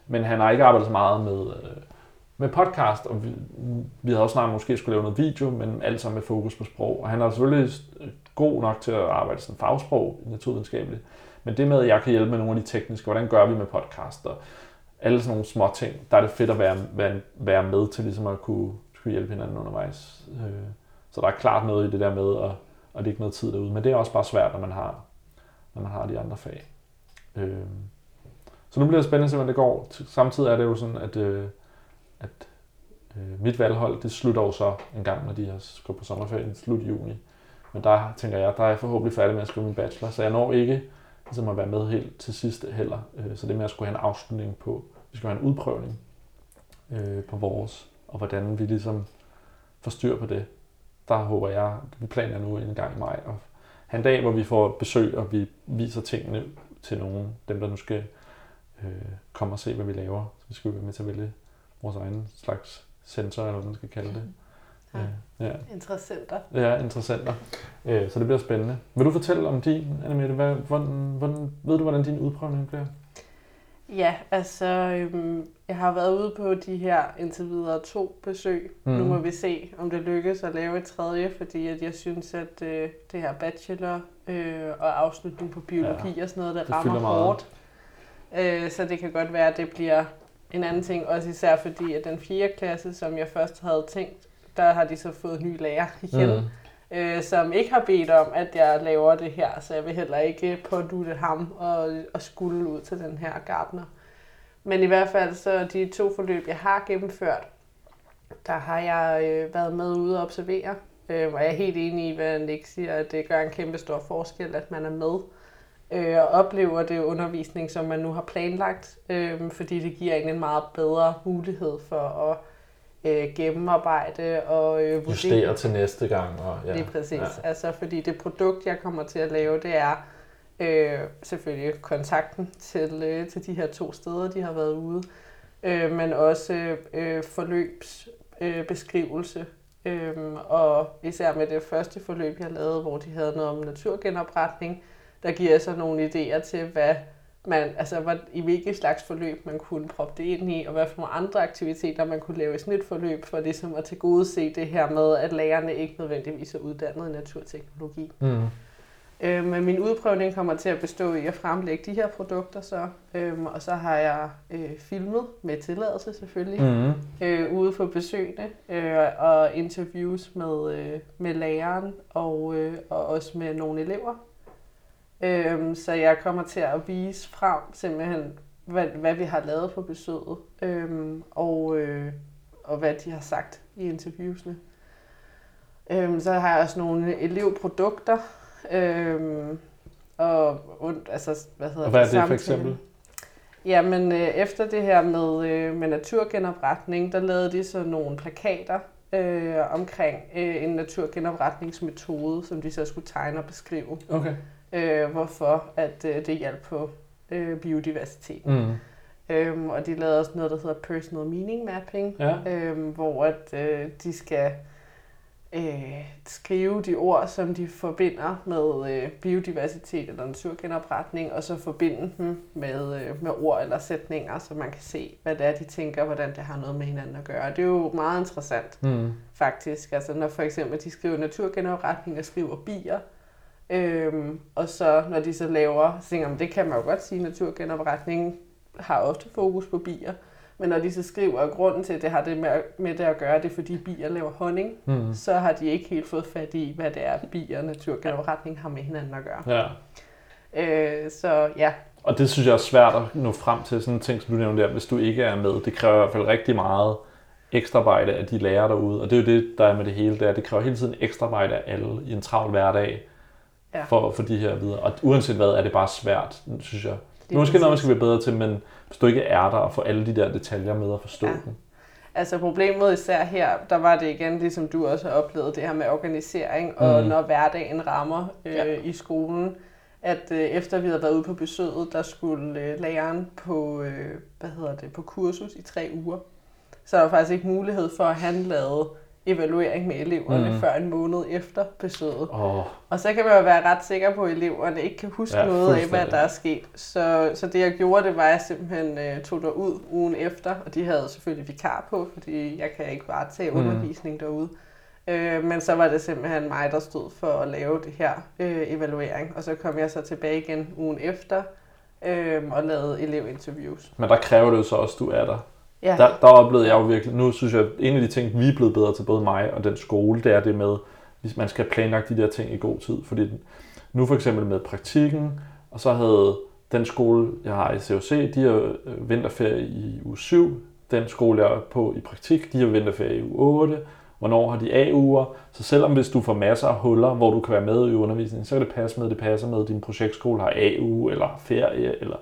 Men han har ikke arbejdet så meget med, øh, med podcast, og vi, vi havde også snart måske skulle lave noget video, men alt sammen med fokus på sprog. Og han er selvfølgelig øh, god nok til at arbejde som fagsprog naturvidenskabeligt. Men det med, at jeg kan hjælpe med nogle af de tekniske, hvordan gør vi med podcaster, alle sådan nogle små ting, der er det fedt at være, være, være med til ligesom at kunne, kunne hjælpe hinanden undervejs. Øh, så der er klart noget i det der med at at det ikke noget tid derude. Men det er også bare svært, når man har, når man har de andre fag. Øh, så nu bliver det spændende at se, hvordan det går. Samtidig er det jo sådan, at, øh, at mit valghold, det slutter jo så en gang, når de har gået på sommerferien i slut juni. Men der tænker jeg, der er jeg forhåbentlig færdig med at skrive min bachelor, så jeg når ikke ligesom at være med helt til sidst heller. Øh, så det med at skulle have en afslutning på, vi skal have en udprøvning øh, på vores, og hvordan vi ligesom får styr på det der håber jeg, vi planer nu en gang i maj, at have en dag, hvor vi får besøg, og vi viser tingene til nogen, dem der nu skal øh, komme og se, hvad vi laver. Så vi skal være med til at vælge vores egen slags sensor, eller hvad man skal kalde det. Ja. ja. Interessenter. Ja, interessenter. Øh, så det bliver spændende. Vil du fortælle om din, Annemette? Hvordan, hvordan, ved du, hvordan din udprøvning bliver? Ja, altså, øhm, jeg har været ude på de her indtil videre to besøg. Mm. Nu må vi se, om det lykkes at lave et tredje, fordi at jeg synes, at øh, det her bachelor øh, og afslutning på biologi ja, og sådan noget, det, det rammer hårdt. Øh, så det kan godt være, at det bliver en anden ting, også især fordi, at den 4. klasse, som jeg først havde tænkt, der har de så fået ny lærer igen. Mm øh, som ikke har bedt om, at jeg laver det her, så jeg vil heller ikke pådute ham og, og skulle ud til den her gartner. Men i hvert fald så de to forløb, jeg har gennemført, der har jeg øh, været med ude og observere, øh, og jeg er helt enig i, hvad Nick siger, at det gør en kæmpe stor forskel, at man er med øh, og oplever det undervisning, som man nu har planlagt, øh, fordi det giver en en meget bedre mulighed for at øh, gennemarbejde og øh, vurdere. Justere til næste gang. Og, ja. Lige præcis. Ja. Altså, fordi det produkt, jeg kommer til at lave, det er øh, selvfølgelig kontakten til, øh, til de her to steder, de har været ude, øh, men også øh, forløbsbeskrivelse. Øh, øh, og især med det første forløb, jeg lavede, hvor de havde noget om naturgenopretning, der giver så nogle idéer til, hvad man, altså hvad, i hvilket slags forløb man kunne proppe det ind i, og hvad for nogle andre aktiviteter man kunne lave i sådan et forløb, for ligesom at tilgodese det her med, at lærerne ikke nødvendigvis er uddannet i naturteknologi. Mm. Øh, men min udprøvning kommer til at bestå i at fremlægge de her produkter så, øhm, og så har jeg øh, filmet med tilladelse selvfølgelig, Mm. øh, ude på besøgene øh, og interviews med, øh, med læreren og, øh, og også med nogle elever. Øhm, så jeg kommer til at vise frem simpelthen, hvad, hvad vi har lavet på besøget, øhm, og, øh, og hvad de har sagt i interviewsene. Øhm, så har jeg også nogle elevprodukter, øhm, og, og altså, hvad hedder Og hvad er det for samtale. eksempel? Jamen, øh, efter det her med, øh, med naturgenopretning, der lavede de så nogle plakater øh, omkring øh, en naturgenopretningsmetode, som de så skulle tegne og beskrive, Okay. Øh, hvorfor at øh, det hjalp på øh, biodiversiteten. Mm. Øhm, og de lavede også noget, der hedder personal meaning mapping, Ja. øhm, hvor at, øh, de skal øh, skrive de ord, som de forbinder med øh, biodiversitet eller naturgenopretning, og så forbinde dem med, øh, med ord eller sætninger, så man kan se, hvad det er, de tænker, hvordan det har noget med hinanden at gøre. Det er jo meget interessant, Mm. faktisk. Altså når for eksempel de skriver naturgenopretning og skriver bier, øhm, og så når de så laver, så tænker man, det kan man jo godt sige, naturgenopretning har ofte fokus på bier, men når de så skriver, at grunden til, at det har det med, med det at gøre, det er fordi bier laver honning, Mm. så har de ikke helt fået fat i, hvad det er, bier og naturgenopretning har med hinanden at gøre. Ja. Øh, så ja, Og det synes jeg er svært at nå frem til, sådan en ting, som du nævnte der, hvis du ikke er med. Det kræver i hvert fald rigtig meget ekstra arbejde af de lærere derude. Og det er jo det, der er med det hele, det er, det kræver hele tiden ekstra arbejde af alle i en travl hverdag Ja. for at få de her videre. Og uanset hvad, er det bare svært, synes jeg. Det er måske noget, man skal blive bedre til, men hvis du ikke er der og får alle de der detaljer med at forstå Ja. dem. Altså problemet især her, der var det igen, ligesom du også har oplevet, det her med organisering, og Mm. når hverdagen rammer øh, Ja. i skolen, at øh, efter vi havde været ude på besøget, der skulle øh, læreren på, øh, hvad hedder det, på kursus i tre uger. Så der var faktisk ikke mulighed for, at han lavede evaluering med eleverne Mm. før en måned efter besøget. Åh, Og så kan man jo være ret sikker på, at eleverne ikke kan huske Ja, noget af, hvad der er sket. Så, så det jeg gjorde, det var, at jeg simpelthen øh, tog derud ugen efter, og de havde selvfølgelig vikar på, fordi jeg kan ikke bare tage Mm. undervisning derude. Øh, men så var det simpelthen mig, der stod for at lave det her øh, evaluering, og så kom jeg så tilbage igen ugen efter øh, og lavede elevinterviews. men der kræver det jo så også, at du er der. Ja, Der, der oplevede jeg jo virkelig, nu synes jeg, at en af de ting, vi er blevet bedre til, både mig og den skole, det er det med, hvis man skal planlægge de der ting i god tid. Fordi nu for eksempel med praktikken, og så havde den skole, jeg har i COC, de har øh, vinterferie i uge 7. Den skole, jeg er på i praktik, de har vinterferie i uge 8. Hvornår har de A-uger? Så selvom hvis du får masser af huller, hvor du kan være med i undervisningen, så kan det passe med, at det passer med, at din projektskole har A-uge eller ferie. Eller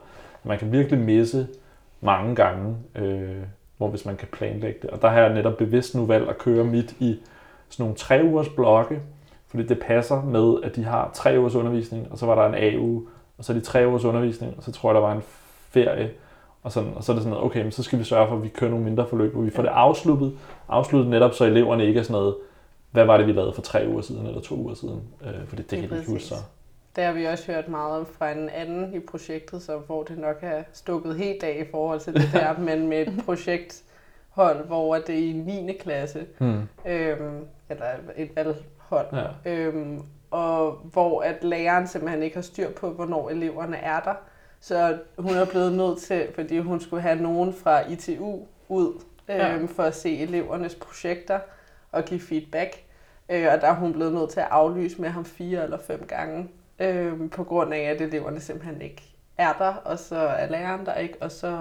man kan virkelig misse mange gange, øh, hvor hvis man kan planlægge det. Og der har jeg netop bevidst nu valgt at køre mit i sådan nogle tre ugers blokke, fordi det passer med, at de har tre ugers undervisning, og så var der en A-uge, og så er de tre ugers undervisning, og så tror jeg, der var en ferie, og, sådan, og så er det sådan noget, okay, men så skal vi sørge for, at vi kører nogle mindre forløb, hvor vi får det afsluttet, afsluttet netop, så eleverne ikke er sådan noget, hvad var det, vi lavede for tre uger siden, eller to uger siden, øh, for det, det kan de ikke huske præcis. Det har vi også hørt meget om fra en anden i projektet, så hvor det nok er stukket helt af i forhold til det der, men med et projekthold, hvor det er i 9. klasse, Hmm. øhm, eller et valghold, Ja. øhm, og hvor at læreren simpelthen ikke har styr på, hvornår eleverne er der. Så hun er blevet nødt til, fordi hun skulle have nogen fra ITU ud øhm, Ja. for at se elevernes projekter og give feedback. Øh, og der er hun blevet nødt til at aflyse med ham fire eller fem gange, øh, på grund af, at eleverne simpelthen ikke er der, og så er læreren der ikke, og så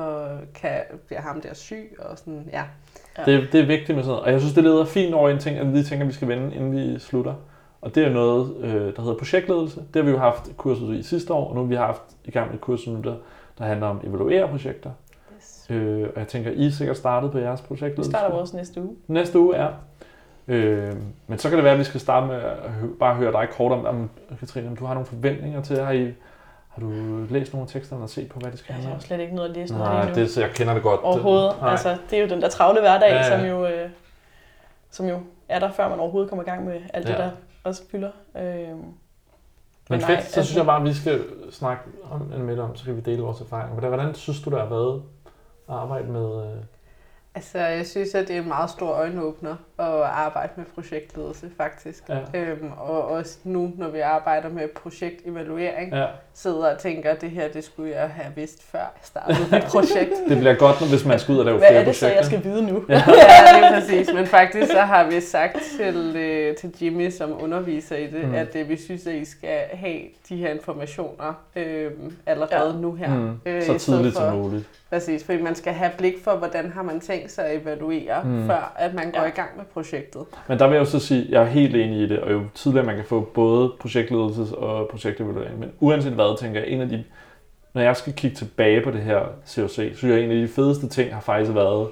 kan, bliver ham der syg, og sådan, ja. Ja. Det, det er vigtigt med sådan noget. Og jeg synes, det leder fint over en ting, at vi tænker, at vi skal vende, inden vi slutter. Og det er noget, øh, der hedder projektledelse. Det har vi jo haft kurset i sidste år, og nu har vi haft i gang med et kursus nu, der, der handler om evaluere projekter. Yes. Øh, og jeg tænker, I er sikkert startet på jeres Vi projektledelse. starter vores næste uge. Næste uge er. Øh, men så kan det være, at vi skal starte med at hø- bare høre dig kort om, om, Katrine, om du har nogle forventninger til, har, I, har du læst nogle af teksterne og set på, hvad det skal Jeg handle har om? jo slet ikke noget at læse noget Nej, nu. det, så jeg kender det godt. Overhovedet. Nej. Altså, det er jo den der travle hverdag, Ja, ja, som, jo, øh, som jo er der, før man overhovedet kommer i gang med alt det, Ja. der også fylder. Øh, Men nej, fedt, så altså- synes jeg bare, at vi skal snakke om, med om, så kan vi dele vores erfaringer. Hvordan, hvordan synes du, der har været at arbejde med... Altså, jeg synes, at det er en meget stor øjenåbner at arbejde med projektledelse, faktisk. ja, Øhm, og også nu, når vi arbejder med projektevaluering, ja. Sidder og tænker, at det her, det skulle jeg have vidst, før jeg startede mit projekt. Det bliver godt, når- hvis man skal ud og lave Hvad flere er det så, projekter. jeg skal vide nu? Ja. ja, lige præcis. Men faktisk så har vi sagt til, øh, til Jimmy, som underviser i det, Mm. at øh, vi synes, at I skal have de her informationer øh, allerede ja. nu her. Mm. Øh, Så tidligt for- som muligt. Præcis, fordi man skal have blik for, hvordan har man tænkt sig at evaluere, Mm. før at man går Ja. i gang med projektet. Men der vil jeg jo så sige, at jeg er helt enig i det, og jo tidligere man kan få både projektledelse og projektevaluering. Men uanset hvad, tænker jeg, en af de, når jeg skal kigge tilbage på det her COC, så synes jeg, en af de fedeste ting har faktisk været,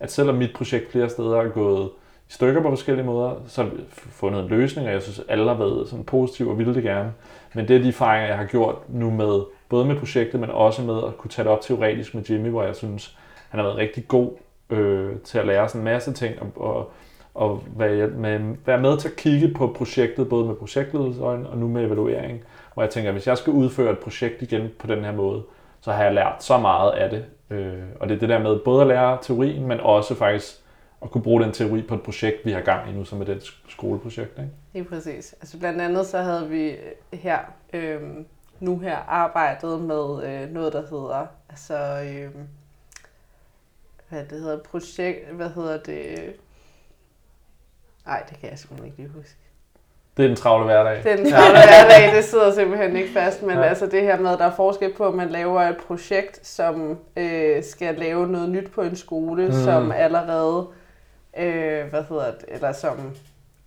at selvom mit projekt flere steder er gået i stykker på forskellige måder, så har vi fundet en løsning, og jeg synes, alle har været sådan positive og ville det gerne. Men det er de erfaringer, jeg har gjort nu med, både med projektet, men også med at kunne tage det op teoretisk med Jimmy, hvor jeg synes, han har været rigtig god øh, til at lære sådan en masse ting, og, og, og være med, være med til at kigge på projektet, både med projektledelsesøjne og nu med evaluering. Hvor jeg tænker, at hvis jeg skal udføre et projekt igen på den her måde, så har jeg lært så meget af det. Øh, og det er det der med både at lære teorien, men også faktisk at kunne bruge den teori på et projekt, vi har gang i nu, som er det skoleprojekt. Ikke? Lige præcis. Altså blandt andet så havde vi her, øh, nu her arbejdet med øh, noget, der hedder, altså, øh, hvad det hedder, projekt, hvad hedder det, nej, det kan jeg simpelthen ikke lige huske. Det er den travle hverdag. Den travle hverdag, det sidder simpelthen ikke fast, men Ja. ja. altså det her med, at der er forskel på, at man laver et projekt, som øh, skal lave noget nyt på en skole, mm. som allerede, øh, hvad hedder det, eller som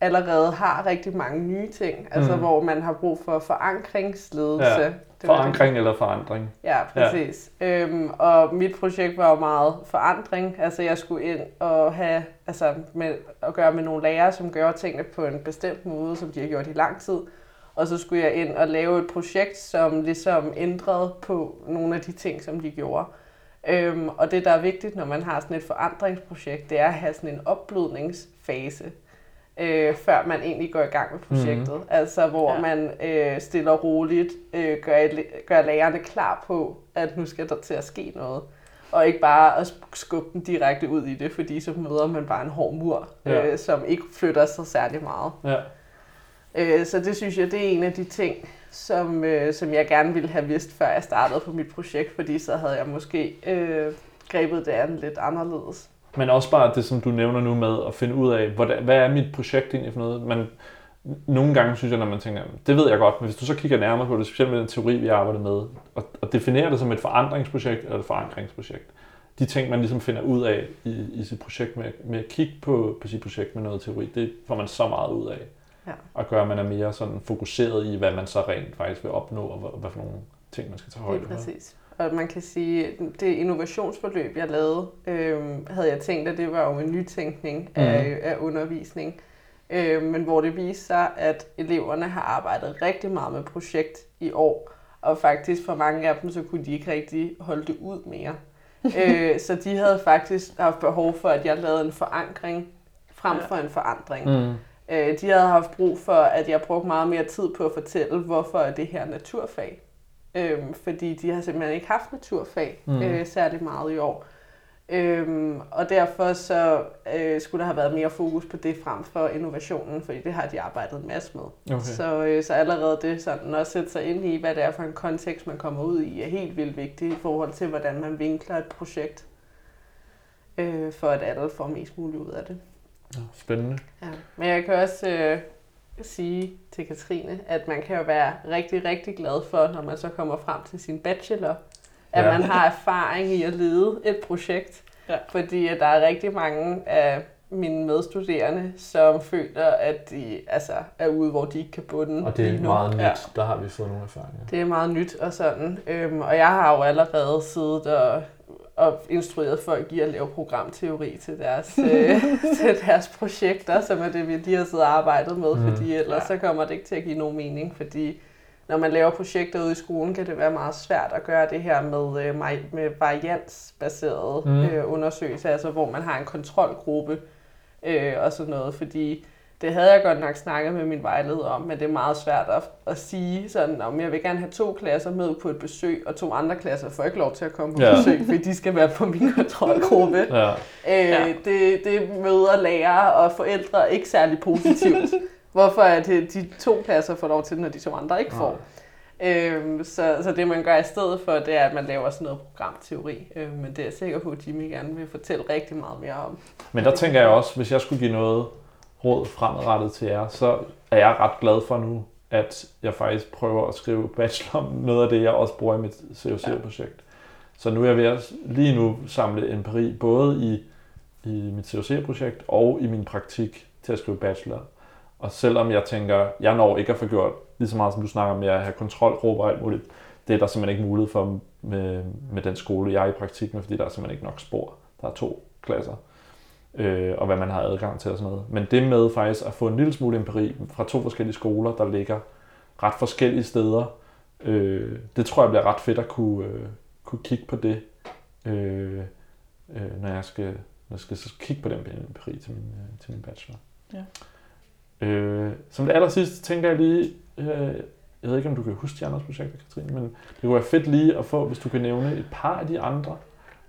allerede har rigtig mange nye ting, altså Mm. hvor man har brug for forankringsledelse. Ja. Det. Forankring eller forandring. Ja, præcis. Ja. Øhm, og mit projekt var jo meget forandring. Altså jeg skulle ind og have, altså med, at gøre med nogle lærere, som gør tingene på en bestemt måde, som de har gjort i lang tid. Og så skulle jeg ind og lave et projekt, som ligesom ændrede på nogle af de ting, som de gjorde. Øhm, og det, der er vigtigt, når man har sådan et forandringsprojekt, det er at have sådan en opblødningsfase, øh, før man egentlig går i gang med projektet. Mm. Altså hvor Ja. man øh, stille og roligt øh, gør, gør lærerne klar på, at nu skal der til at ske noget. Og ikke bare at skubbe dem direkte ud i det, fordi så møder man bare en hård mur, Ja. øh, som ikke flytter sig særlig meget. Ja. Øh, så det synes jeg, det er en af de ting, som, øh, som jeg gerne ville have vidst, før jeg startede på mit projekt, fordi så havde jeg måske øh, grebet det an lidt anderledes. Men også bare det, som du nævner nu med at finde ud af, hvordan, hvad er mit projekt egentlig for noget. Man, nogle gange synes jeg, når man tænker, det ved jeg godt, men hvis du så kigger nærmere på det, specielt med den teori, vi arbejder med, og, og definerer det som et forandringsprojekt eller et forankringsprojekt, de ting, man ligesom finder ud af i, i sit projekt med, med at kigge på, på sit projekt med noget teori, det får man så meget ud af. Ja. Og gør, at man er mere sådan fokuseret i, hvad man så rent faktisk vil opnå, og hvad, hvad for nogle ting, man skal tage højde for. præcis. Og man kan sige, det innovationsforløb, jeg lavede, øh, havde jeg tænkt, at det var jo en nytænkning af, Mhm. af undervisning. Øh, men hvor det viste sig, at eleverne har arbejdet rigtig meget med projekt i år, og faktisk for mange af dem, så kunne de ikke rigtig holde det ud mere. øh, så de havde faktisk haft behov for, at jeg lavede en forankring frem for en forandring. Mm. Øh, de havde haft brug for, at jeg brugte meget mere tid på at fortælle, hvorfor er det her naturfag. Øhm, fordi de har simpelthen ikke haft naturfag Mm. øh, særlig meget i år. Øhm, og derfor så øh, skulle der have været mere fokus på det frem for innovationen, fordi det har de arbejdet en masse med. Okay. Så, øh, så allerede det sådan at sætte sig ind i, hvad det er for en kontekst, man kommer ud i, er helt vildt vigtigt i forhold til, hvordan man vinkler et projekt, øh, for at alle får mest muligt ud af det. Ja, spændende. Ja, men jeg kan også øh, sige til Katrine, at man kan jo være rigtig, rigtig glad for, når man så kommer frem til sin bachelor, at Ja. man har erfaring i at lede et projekt. Ja. Fordi at der er rigtig mange af mine medstuderende, som føler, at de altså, er ude, hvor de ikke kan bunde Og det er meget nyt. Ja. Der har vi fået nogle erfaringer. Det er meget nyt og sådan. Øhm, og jeg har jo allerede siddet og, og instrueret folk i at lave programteori til deres, øh, til deres projekter, som er det, vi lige har siddet og arbejdet med, Mm. fordi ellers Ja. så kommer det ikke til at give nogen mening, fordi når man laver projekter ude i skolen, kan det være meget svært at gøre det her med, øh, med variansbaserede Mm. mm. øh, undersøgelser, altså hvor man har en kontrolgruppe øh, og sådan noget, fordi det havde jeg godt nok snakket med min vejleder om, men det er meget svært at, at sige sådan, om jeg vil gerne have to klasser med på et besøg, og to andre klasser får ikke lov til at komme på Ja. besøg, fordi de skal være på min kontrolgruppe. Ja. Øh, Ja. det, det møder lærere og forældre ikke særlig positivt. Hvorfor at øh, de to klasser får lov til, når de to andre ikke får. Øhm, så, så det man gør i stedet for, det er, at man laver sådan noget programteori. Øhm, men det er jeg sikker på, at Jimmy gerne vil fortælle rigtig meget mere om. Men der tænker jeg også, hvis jeg skulle give noget råd fremadrettet til jer, så er jeg ret glad for nu, at jeg faktisk prøver at skrive bachelor noget af det, jeg også bruger i mit COC-projekt. Så nu er jeg ved at lige nu samle empiri, både i, i mit COC-projekt og i min praktik til at skrive bachelor. Og selvom jeg tænker, jeg når ikke at få gjort lige så meget, som du snakker om, med at have kontrolgrupper og alt muligt, det er der simpelthen ikke mulighed for med, med den skole, jeg er i praktik med, fordi der er simpelthen ikke nok spor. Der er to klasser øh, og hvad man har adgang til og sådan noget. Men det med faktisk at få en lille smule empiri fra to forskellige skoler, der ligger ret forskellige steder, øh, det tror jeg bliver ret fedt at kunne, øh, kunne kigge på det, øh, øh, når jeg skal, når jeg skal så kigge på den empiri til min, øh, til min bachelor. Ja. Øh, som det aller sidste tænker jeg lige, øh, jeg ved ikke om du kan huske de andre projekter, Katrine, men det kunne være fedt lige at få, hvis du kan nævne et par af de andre,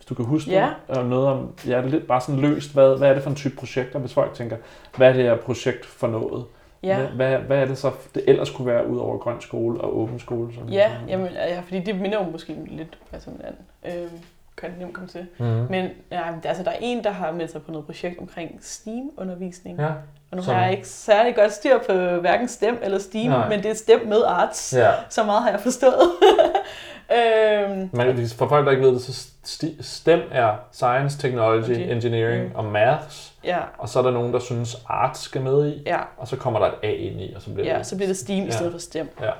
hvis du kan huske Ja. og noget om, ja, det er lidt bare sådan løst, hvad, hvad er det for en type projekter, hvis folk tænker, hvad er det her projekt for noget? Ja. Hvad, hvad, hvad er det så, det ellers kunne være ud over grøn skole og åben skole? Som Ja, som- jamen, ja, fordi det minder jo måske lidt altså hinanden. Øh, kan det nemt komme til. Mhm. Men ja, altså, der er en, der har meldt sig på noget projekt omkring STEAM-undervisning. Ja. Og nu Som- har jeg ikke særlig godt styr på hverken STEM eller STEAM, Nej. men det er STEM med arts. ja. Så meget har jeg forstået. øhm, Man, for folk, der ikke ved det, så sti- STEM er Science, Technology, Okay. Engineering Mm. og Maths. ja, Og så er der nogen, der synes, art skal med i. ja, Og så kommer der et A ind i, og så bliver ja, det... så bliver det STEAM i Ja. stedet for STEM. Ja.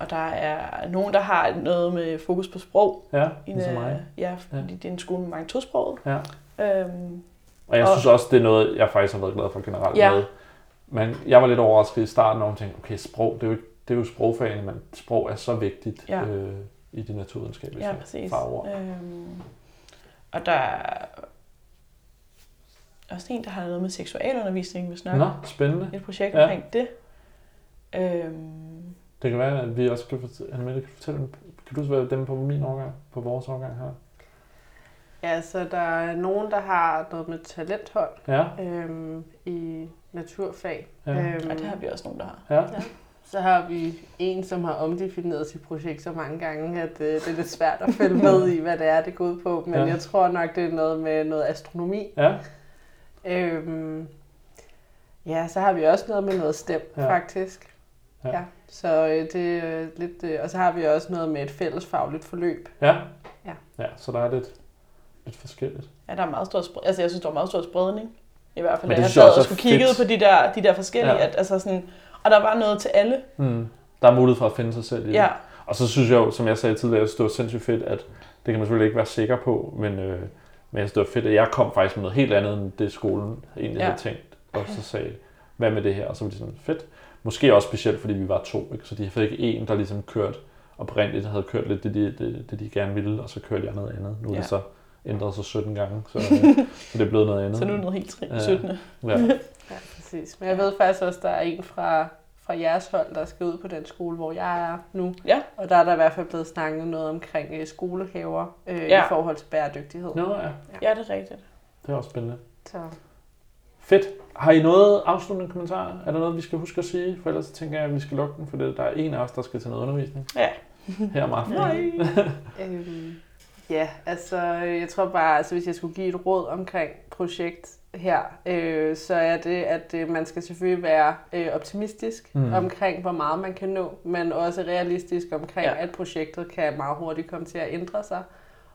Og der er nogen, der har noget med fokus på sprog. Ja, I ligesom en, mig. Ja, fordi det er en skole med mange tosproget. Ja. Øhm, Og jeg Og- synes også, det er noget, jeg faktisk har været glad for generelt Ja. med. Men jeg var lidt overrasket i starten, når hun tænkte, okay, sprog, det er jo, ikke, det er jo sprogfagene, men sprog er så vigtigt Ja. øh, i de naturvidenskabelige ja, præcis. fagord. Øhm, og der er også en, der har noget med seksualundervisning, hvis nok. Nå, spændende. Et projekt Ja. omkring det. Øhm, Det kan være, at vi også kan fortælle, Anne kan fortælle, kan du være dem på min årgang, på vores årgang her? Ja, så der er nogen, der har noget med talenthold Ja, øhm, i naturfag. Ja. Øhm, og det har vi også nogen, der har. ja. Så har vi en, som har omdefineret sit projekt så mange gange, at øh, det er lidt svært at følge med i, hvad det er, det går ud på. Men Ja. jeg tror nok, det er noget med noget astronomi. Ja, Øhm, ja, så har vi også noget med noget STEM, Ja. ja. faktisk. Ja. Ja. Så øh, det er lidt... Øh, og så har vi også noget med et fælles fagligt forløb. ja. Ja. Ja, så der er lidt, lidt forskelligt. Ja, der er meget stor spredning. Altså, jeg synes, der er meget stor spredning. I hvert fald, Men det jeg sad og er skulle kigge på de der, de der forskellige. Ja. At, altså sådan, og der var noget til alle. Mm. Der er mulighed for at finde sig selv i det. Ja, Og så synes jeg jo, som jeg sagde tidligere, at det var sindssygt fedt, at det kan man selvfølgelig ikke være sikker på, men, øh, men det var fedt, at jeg kom faktisk med noget helt andet, end det skolen egentlig Ja. havde tænkt. Og så sagde, hvad med det her? Og så var de sådan, fedt. Måske også specielt, fordi vi var to, ikke? så de fik ikke en, der ligesom kørte oprindeligt havde kørt lidt det, de, det, det, de gerne ville, og så kørte jeg noget andet. Nu er Ja. det så ændret sig 17 gange, så, så det er blevet noget andet. så nu er det noget helt tri- Ja. 17. Ja. Ja, præcis. Men jeg ved faktisk også, at der er en fra, fra jeres hold, der skal ud på den skole, hvor jeg er nu. Ja. Og der er der i hvert fald blevet snakket noget omkring øh, skolehaver øh, Ja. i forhold til bæredygtighed. Nå ja, Ja, det er rigtigt. det er også spændende. Så. Fedt. Har I noget afsluttende kommentarer? Er der noget, vi skal huske at sige? For ellers tænker jeg, at vi skal lukke den, for det- der er en af os, der skal til noget undervisning. Ja. Her om aftenen. Nej. Øhm, ja, altså jeg tror bare, altså, hvis jeg skulle give et råd omkring projekt her, øh, så er det, at øh, man skal selvfølgelig være øh, optimistisk Mm. omkring, hvor meget man kan nå, men også realistisk omkring, Ja. at projektet kan meget hurtigt komme til at ændre sig.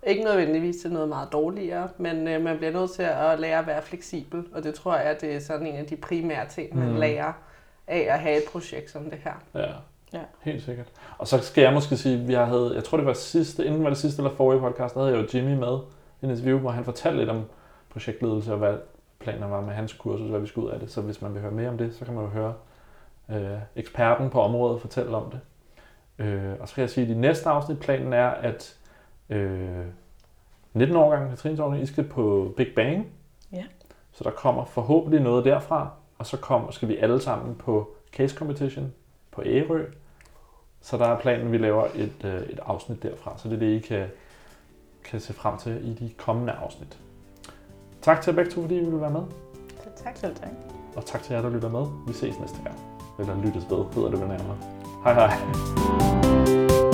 Ikke nødvendigvis til noget meget dårligere, men øh, man bliver nødt til at lære at være fleksibel, og det tror jeg, det er sådan en af de primære ting, man Mm. lærer af at have et projekt som det her. Ja. Ja. Helt sikkert. Og så skal jeg måske sige, at vi har havde, jeg tror det var sidste, enten var det sidste eller forrige podcast, der havde jeg jo Jimmy med i en interview, hvor han fortalte lidt om projektledelse og hvad planerne var med hans kursus, hvad vi skulle ud af det. Så hvis man vil høre mere om det, så kan man jo høre øh, eksperten på området fortælle om det. Øh, og så kan jeg sige, at de næste afsnit planen er, at øh, 19 årgangen, Katrines årgang, I skal på Big Bang. Ja. Så der kommer forhåbentlig noget derfra. og så kommer, skal vi alle sammen på Case Competition på Ærø. Så der er planen, at vi laver et, øh, et afsnit derfra, så det er det, I kan, kan se frem til i de kommende afsnit. Tak til jer begge to, fordi I ville være med. Så tak. Selv tak. Og tak til jer, der lytter med. Vi ses næste gang. Eller lyttes ved, hedder det vel nærmere. Hej hej.